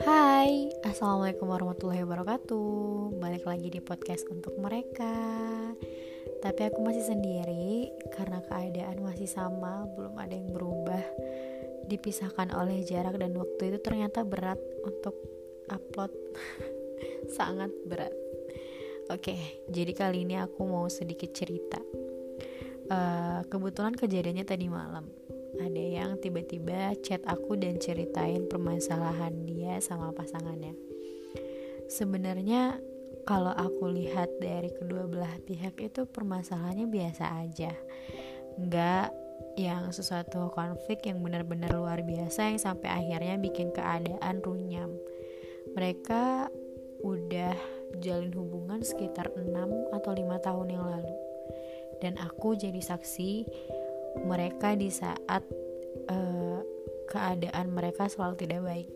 Hai, Assalamualaikum warahmatullahi wabarakatuh. Balik lagi di podcast untuk mereka. Tapi aku masih sendiri Karena keadaan masih sama Belum ada yang berubah. Dipisahkan oleh jarak dan waktu itu ternyata berat Untuk upload. Sangat berat. Oke, jadi kali ini aku mau sedikit cerita. Uh, Kebetulan kejadiannya tadi malam ada yang tiba-tiba chat aku dan ceritain permasalahan dia sama pasangannya. Sebenarnya kalau aku lihat dari kedua belah pihak itu permasalahannya biasa aja. Enggak yang sesuatu konflik yang benar-benar luar biasa yang sampai akhirnya bikin keadaan runyam. Mereka udah jalin hubungan sekitar 6 atau 5 tahun yang lalu. Dan aku jadi saksi mereka di saat uh, keadaan mereka selalu tidak baik.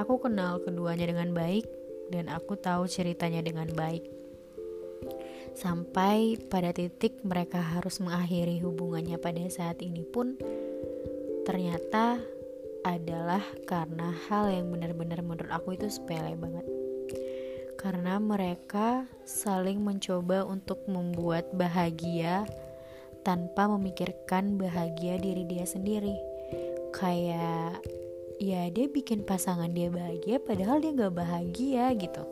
Aku kenal keduanya dengan baik dan aku tahu ceritanya dengan baik. Sampai pada titik mereka harus mengakhiri hubungannya pada saat ini pun ternyata adalah karena hal yang benar-benar menurut aku itu sepele banget. Karena mereka saling mencoba untuk membuat bahagia tanpa memikirkan bahagia diri dia sendiri. Kayak ya dia bikin pasangan dia bahagia padahal dia gak bahagia gitu.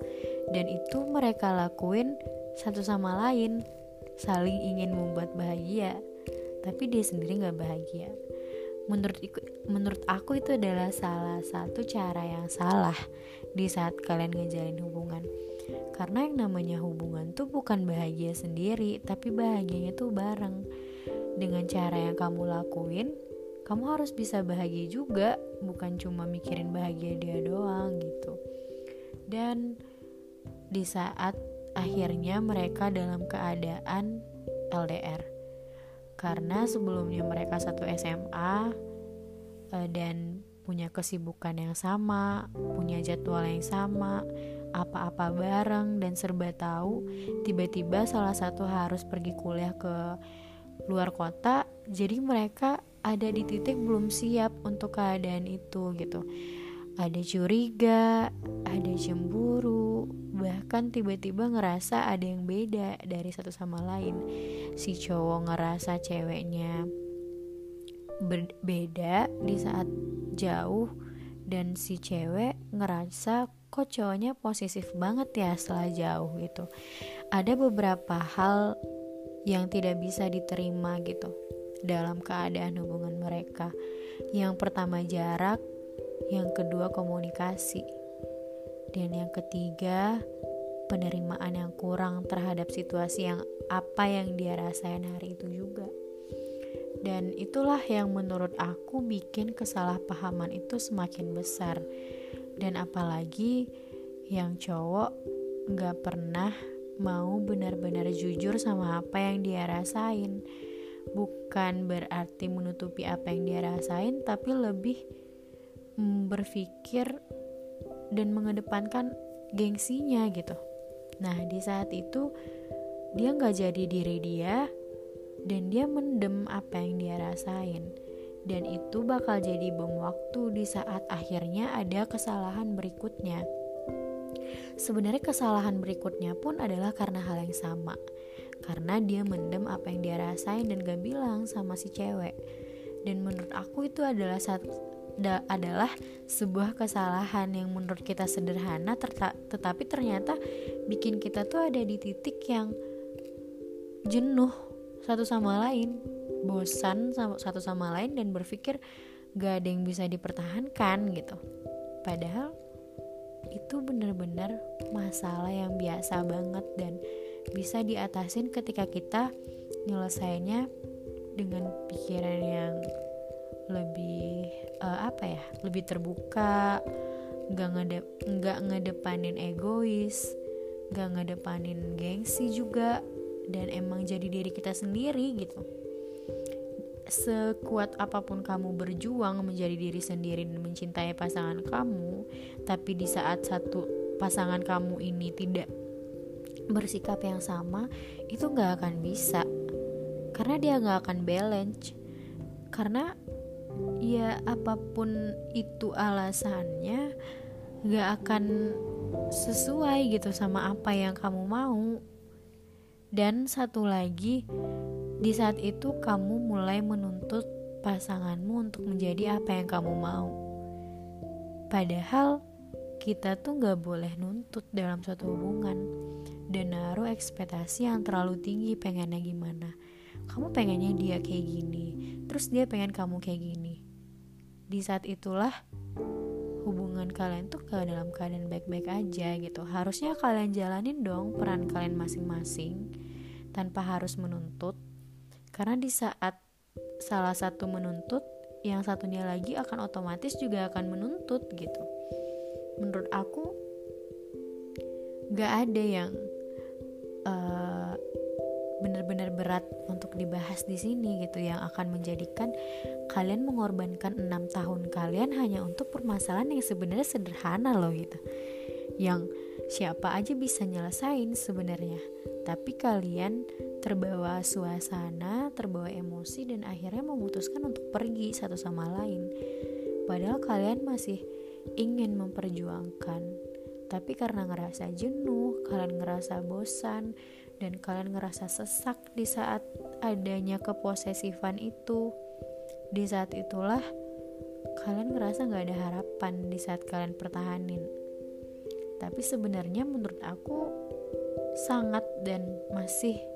Dan itu mereka lakuin satu sama lain saling ingin membuat bahagia tapi dia sendiri gak bahagia. Menurut menurut aku itu adalah salah satu cara yang salah di saat kalian ngejalin hubungan. Karena yang namanya hubungan tuh bukan bahagia sendiri, tapi bahagianya tuh bareng. Dengan cara yang kamu lakuin, kamu harus bisa bahagia juga, bukan cuma mikirin bahagia dia doang gitu. Dan di saat akhirnya mereka dalam keadaan LDR. Karena sebelumnya mereka satu SMA eh, dan punya kesibukan yang sama, punya jadwal yang sama, apa-apa bareng dan serba tahu tiba-tiba salah satu harus pergi kuliah ke luar kota jadi mereka ada di titik belum siap untuk keadaan itu gitu. Ada curiga ada cemburu bahkan tiba-tiba ngerasa ada yang beda dari satu sama lain. Si cowok ngerasa ceweknya berbeda di saat jauh dan si cewek ngerasa kok cowoknya posesif banget ya setelah jauh gitu. Ada beberapa hal yang tidak bisa diterima gitu dalam keadaan hubungan mereka. Yang pertama jarak yang kedua komunikasi dan yang ketiga penerimaan yang kurang terhadap situasi yang apa yang dia rasain hari itu juga. Dan itulah yang menurut aku bikin kesalahpahaman itu semakin besar. Dan apalagi yang cowok gak pernah mau benar-benar jujur sama apa yang dia rasain. Bukan berarti menutupi apa yang dia rasain tapi lebih mm, berpikir dan mengedepankan gengsinya gitu. Nah di saat itu dia nggak jadi diri dia dan dia mendem apa yang dia rasain. Dan itu bakal jadi bom waktu di saat akhirnya ada kesalahan berikutnya. Sebenarnya kesalahan berikutnya pun adalah karena hal yang sama. Karena dia mendem apa yang dia rasain dan gak bilang sama si cewek. Dan menurut aku itu adalah satu da, adalah sebuah kesalahan yang menurut kita sederhana tetapi ternyata bikin kita tuh ada di titik yang jenuh satu sama lain bosan satu sama lain dan berpikir gak ada yang bisa dipertahankan gitu padahal itu benar-benar masalah yang biasa banget dan bisa diatasin ketika kita nyelesainnya dengan pikiran yang lebih uh, apa ya lebih terbuka nggak ngede nggak ngedepanin egois nggak ngedepanin gengsi juga dan emang jadi diri kita sendiri gitu sekuat apa pun kamu berjuang menjadi diri sendiri dan mencintai pasangan kamu tapi di saat satu pasangan kamu ini tidak bersikap yang sama itu nggak akan bisa. Karena dia nggak akan balance. Karena ya apa pun itu alasannya gak akan sesuai gitu sama apa yang kamu mau. Dan satu lagi di saat itu kamu mulai menuntut pasanganmu untuk menjadi apa yang kamu mau. Padahal kita tuh gak boleh nuntut dalam suatu hubungan dan naruh ekspektasi yang terlalu tinggi pengennya gimana. Kamu pengennya dia kayak gini terus dia pengen kamu kayak gini. Di saat itulah hubungan kalian tuh ke dalam keadaan baik-baik aja gitu. Harusnya kalian jalanin dong peran kalian masing-masing tanpa harus menuntut karena di saat salah satu menuntut yang satunya lagi akan otomatis juga akan menuntut gitu. Menurut aku gak ada yang uh, benar-benar berat untuk dibahas di sini gitu yang akan menjadikan kalian mengorbankan enam tahun kalian hanya untuk permasalahan yang sebenarnya sederhana loh gitu. Yang siapa aja bisa nyelesain sebenarnya. Tapi kalian terbawa suasana terbawa emosi dan akhirnya memutuskan untuk pergi satu sama lain. Padahal kalian masih ingin memperjuangkan. Tapi karena ngerasa jenuh, kalian ngerasa bosan, dan kalian ngerasa sesak di saat adanya keposesifan itu di saat itulah kalian ngerasa nggak ada harapan di saat kalian pertahanin. Tapi sebenarnya menurut aku sangat dan masih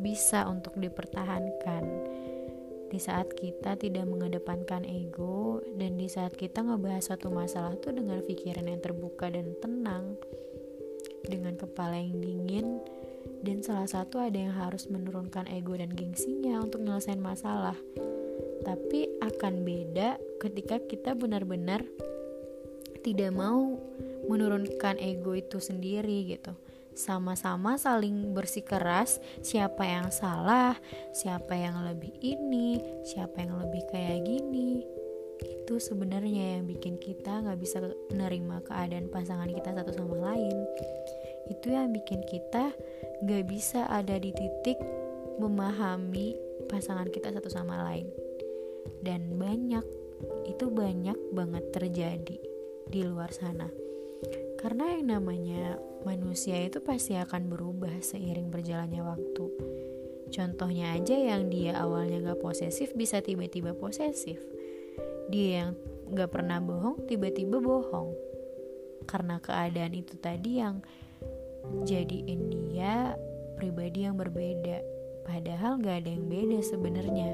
bisa untuk dipertahankan. Di saat kita tidak mengedepankan ego dan di saat kita ngebahas satu masalah tuh dengan pikiran yang terbuka dan tenang dengan kepala yang dingin dan salah satu ada yang harus menurunkan ego dan gengsinya untuk menyelesaikan masalah. Tapi akan beda ketika kita benar-benar tidak mau menurunkan ego itu sendiri gitu sama-sama saling bersikeras siapa yang salah siapa yang lebih ini siapa yang lebih kayak gini. Itu sebenarnya yang bikin kita nggak bisa menerima keadaan pasangan kita satu sama lain. Itu yang bikin kita gak bisa ada di titik memahami pasangan kita satu sama lain. Dan banyak itu banyak banget terjadi di luar sana karena yang namanya manusia itu pasti akan berubah seiring berjalannya waktu. Contohnya aja yang dia awalnya gak posesif bisa tiba-tiba posesif. Dia yang gak pernah bohong tiba-tiba bohong. Karena keadaan itu tadi yang jadiin dia pribadi yang berbeda. Padahal gak ada yang beda sebenarnya.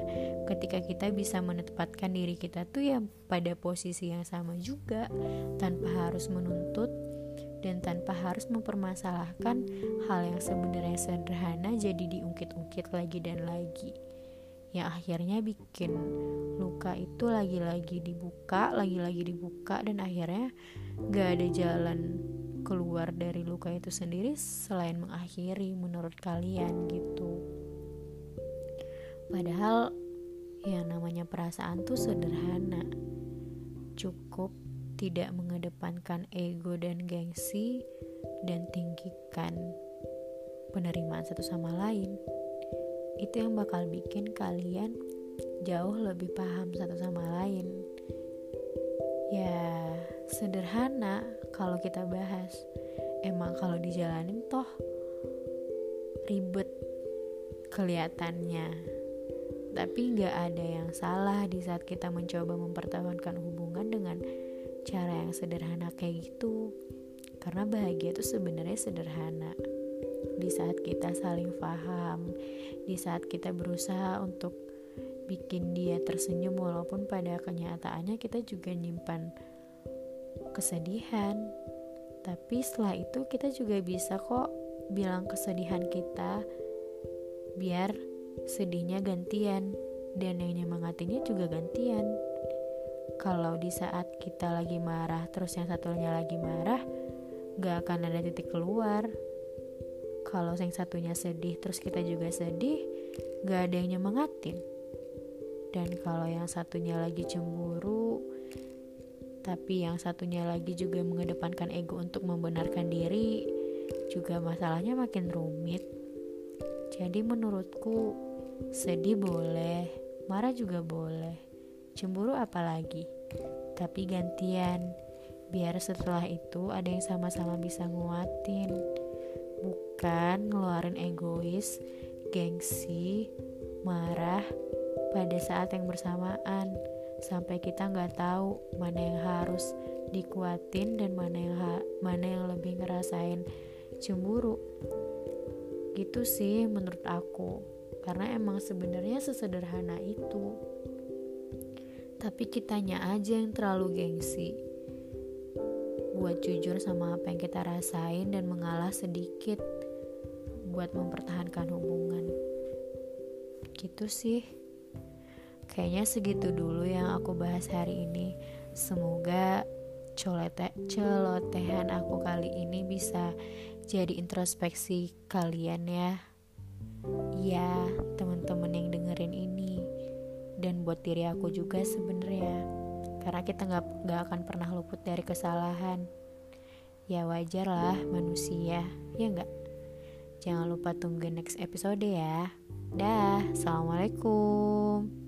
Ketika kita bisa menempatkan diri kita tuh ya pada posisi yang sama juga tanpa harus menuntut dan tanpa harus mempermasalahkan hal yang sebenarnya sederhana jadi diungkit-ungkit lagi dan lagi. Yang akhirnya bikin luka itu lagi-lagi dibuka, lagi-lagi dibuka dan akhirnya gak ada jalan keluar dari luka itu sendiri selain mengakhiri menurut kalian gitu. Padahal yang namanya perasaan tuh sederhana cukup tidak mengedepankan ego dan gengsi dan tinggikan penerimaan satu sama lain. Itu yang bakal bikin kalian jauh lebih paham satu sama lain. Ya sederhana kalau kita bahas. Emang kalau dijalanin toh ribet kelihatannya. Tapi nggak ada yang salah di saat kita mencoba mempertahankan hubungan dengan cara yang sederhana kayak gitu. Karena bahagia itu sebenarnya sederhana. Di saat kita saling paham di saat kita berusaha untuk bikin dia tersenyum walaupun pada kenyataannya kita juga nyimpan kesedihan. Tapi setelah itu kita juga bisa kok bilang kesedihan kita biar sedihnya gantian dan yang nyemangatinya juga gantian kalau di saat kita lagi marah terus yang satunya lagi marah gak akan ada titik keluar. Kalau yang satunya sedih terus kita juga sedih gak ada yang nyemangatin. Dan kalau yang satunya lagi cemburu tapi yang satunya lagi juga mengedepankan ego untuk membenarkan diri juga masalahnya makin rumit. Jadi menurutku sedih boleh marah juga boleh, cemburu apalagi. Tapi gantian, biar setelah itu ada yang sama-sama bisa nguatin. Bukan ngeluarin egois, gengsi, marah pada saat yang bersamaan sampai kita nggak tahu mana yang harus dikuatin dan mana yang mana yang lebih ngerasain cemburu gitu sih menurut aku karena emang sebenarnya sesederhana itu tapi kitanya aja yang terlalu gengsi buat jujur sama apa yang kita rasain dan mengalah sedikit buat mempertahankan hubungan gitu sih Kayaknya segitu dulu yang aku bahas hari ini. Semoga colete celotehan aku kali ini bisa jadi introspeksi kalian ya. Ya, dan buat diri aku juga sebenarnya. Karena kita nggak nggak akan pernah luput dari kesalahan. Ya wajar lah manusia, ya nggak? Jangan lupa tunggu next episode ya. Dah, assalamualaikum.